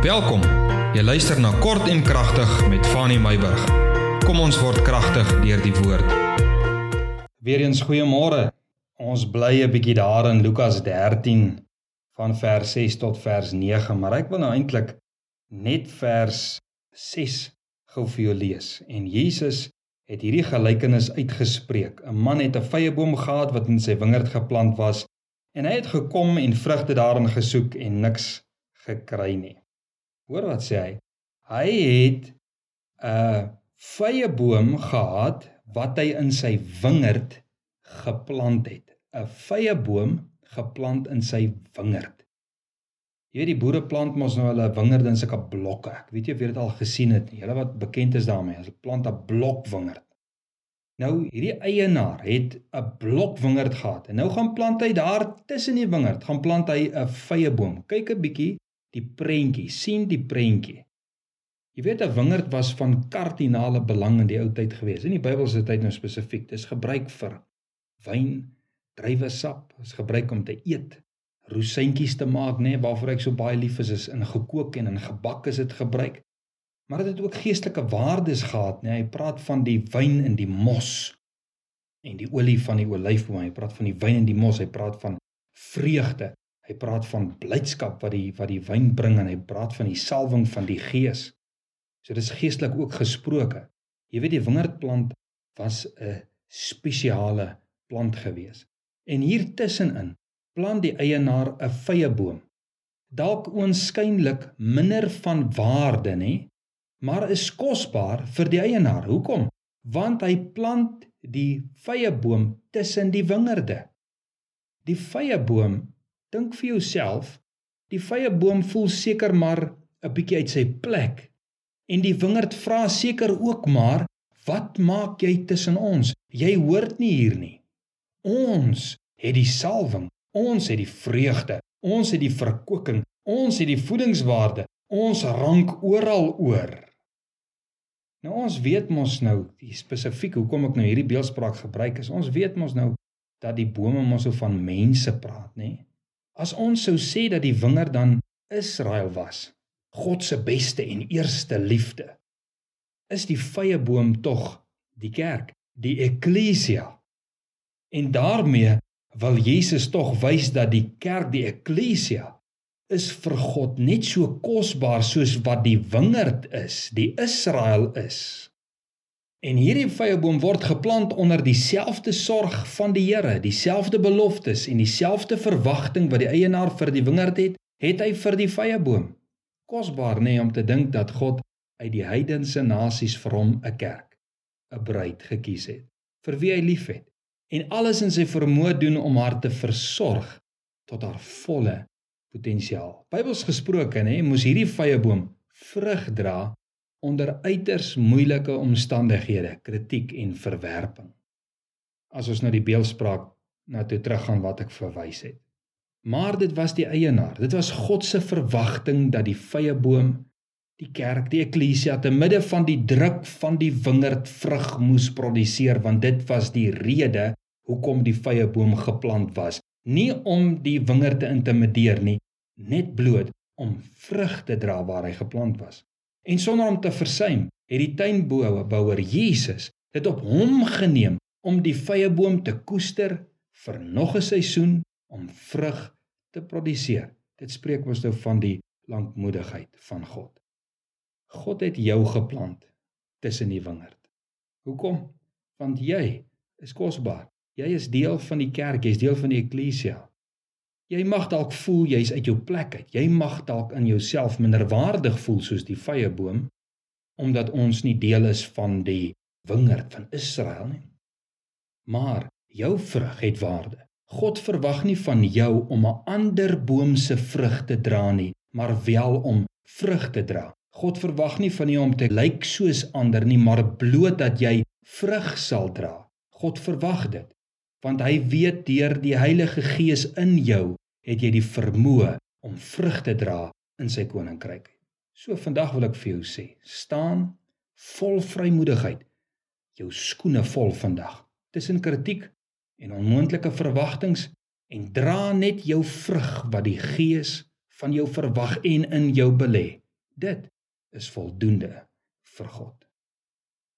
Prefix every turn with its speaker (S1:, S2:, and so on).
S1: Welkom. Jy luister na Kort en Kragtig met Fanny Meyburg. Kom ons word kragtig deur die woord.
S2: Weereens goeiemôre. Ons bly 'n bietjie daar in Lukas 13 van vers 6 tot vers 9, maar ek wil nou eintlik net vers 6 gou vir jou lees. En Jesus het hierdie gelykenis uitgespreek. 'n Man het 'n vyeboom gehad wat in sy wingerd geplant was en hy het gekom en vrugte daarin gesoek en niks gekry nie. Hoor wat sê hy? Hy het 'n vrye boom gehad wat hy in sy wingerd geplant het. 'n Vrye boom geplant in sy wingerd. Jy weet die boere plant mos nou hulle wingerde in sulke blokke. Ek weet jy of jy dit al gesien het nie. Hulle wat bekend is daarmee, hulle plant 'n blok wingerd. Nou hierdie eienaar het 'n blok wingerd gehad en nou gaan plant hy daar tussen die wingerd, gaan plant hy 'n vrye boom. Kyk 'n bietjie die prentjie, sien die prentjie. Jy weet 'n wingerd was van kardinale belang in die ou tyd gewees. In die Bybelse tyd nou spesifiek, dis gebruik vir wyn, druiwesap, is gebruik om te eet, rosientjies te maak, nê, nee, waarvoor ek so baie lief is, is in gekook en in gebak is dit gebruik. Maar dit het ook geestelike waardes gehad, nê. Nee. Hy praat van die wyn in die mos en die olie van die olyfboom. Hy praat van die wyn in die mos, hy praat van vreugde. Hy praat van blydskap wat die wat die wyn bring en hy praat van die salwing van die gees. So dis geestelik ook gesproke. Jy weet die wingerdplant was 'n spesiale plant gewees. En hier tussenin plant die eienaar 'n vrye boom. Dalk oënskynlik minder van waarde, nê, maar is kosbaar vir die eienaar. Hoekom? Want hy plant die vrye boom tussen die wingerde. Die vrye boom Dink vir jouself, die vrye boom voel seker maar 'n bietjie uit sy plek. En die wingerd vra seker ook maar, wat maak jy tussen ons? Jy hoort nie hier nie. Ons het die salwing, ons het die vreugde, ons het die verkoeking, ons het die voedingswaarde, ons rank oral oor. Nou ons weet mos nou, die spesifiek hoekom ek nou hierdie beeldspraak gebruik is, ons weet mos nou dat die bome mos so van mense praat, nê? As ons sou sê dat die wingerd dan Israel was, God se beste en eerste liefde, is die vrye boom tog die kerk, die eklesia. En daarmee wil Jesus tog wys dat die kerk, die eklesia, is vir God net so kosbaar soos wat die wingerd is, die Israel is. En hierdie vyeboom word geplant onder dieselfde sorg van die Here, dieselfde beloftes en dieselfde verwagting wat die eienaar vir die wingerd het, het hy vir die vyeboom. Kosbaar nê nee, om te dink dat God uit die heidense nasies vir hom 'n kerk, 'n bruid gekies het, vir wie hy liefhet en alles in sy vermoë doen om haar te versorg tot haar volle potensiaal. Bybels gesproke nê, moes hierdie vyeboom vrug dra onder uiters moeilike omstandighede, kritiek en verwerping. As ons nou die beeldspraak na toe teruggaan wat ek verwys het. Maar dit was die eienaar. Dit was God se verwagting dat die vrye boom, die kerk, die eklesia te midde van die druk van die wingerd vrug moes produseer want dit was die rede hoekom die vrye boom geplant was. Nie om die wingerd te intimideer nie, net bloot om vrug te dra waar hy geplant was. En sonder om te versuim, het die tuinbouer Jesus dit op hom geneem om die vrye boom te koester vir nog 'n seisoen om vrug te produseer. Dit spreek ons nou van die lankmoedigheid van God. God het jou geplant tussen die wingerd. Hoekom? Want jy is kosbaar. Jy is deel van die kerk, jy's deel van die eklesia. Jy mag dalk voel jy's uit jou plek uit. Jy mag dalk in jouself minderwaardig voel soos die vrye boom omdat ons nie deel is van die wingerd van Israel nie. Maar jou vrug het waarde. God verwag nie van jou om 'n ander boom se vrug te dra nie, maar wel om vrug te dra. God verwag nie van jou om te lyk soos ander nie, maar bloot dat jy vrug sal dra. God verwag dit want hy weet deur die Heilige Gees in jou het jy die vermoë om vrug te dra in sy koninkryk. So vandag wil ek vir jou sê, staan vol vrymoedigheid. Jou skoene vol vandag tussen kritiek en onmoontlike verwagtinge en dra net jou vrug wat die Gees van jou verwag en in jou belê. Dit is voldoende vir God.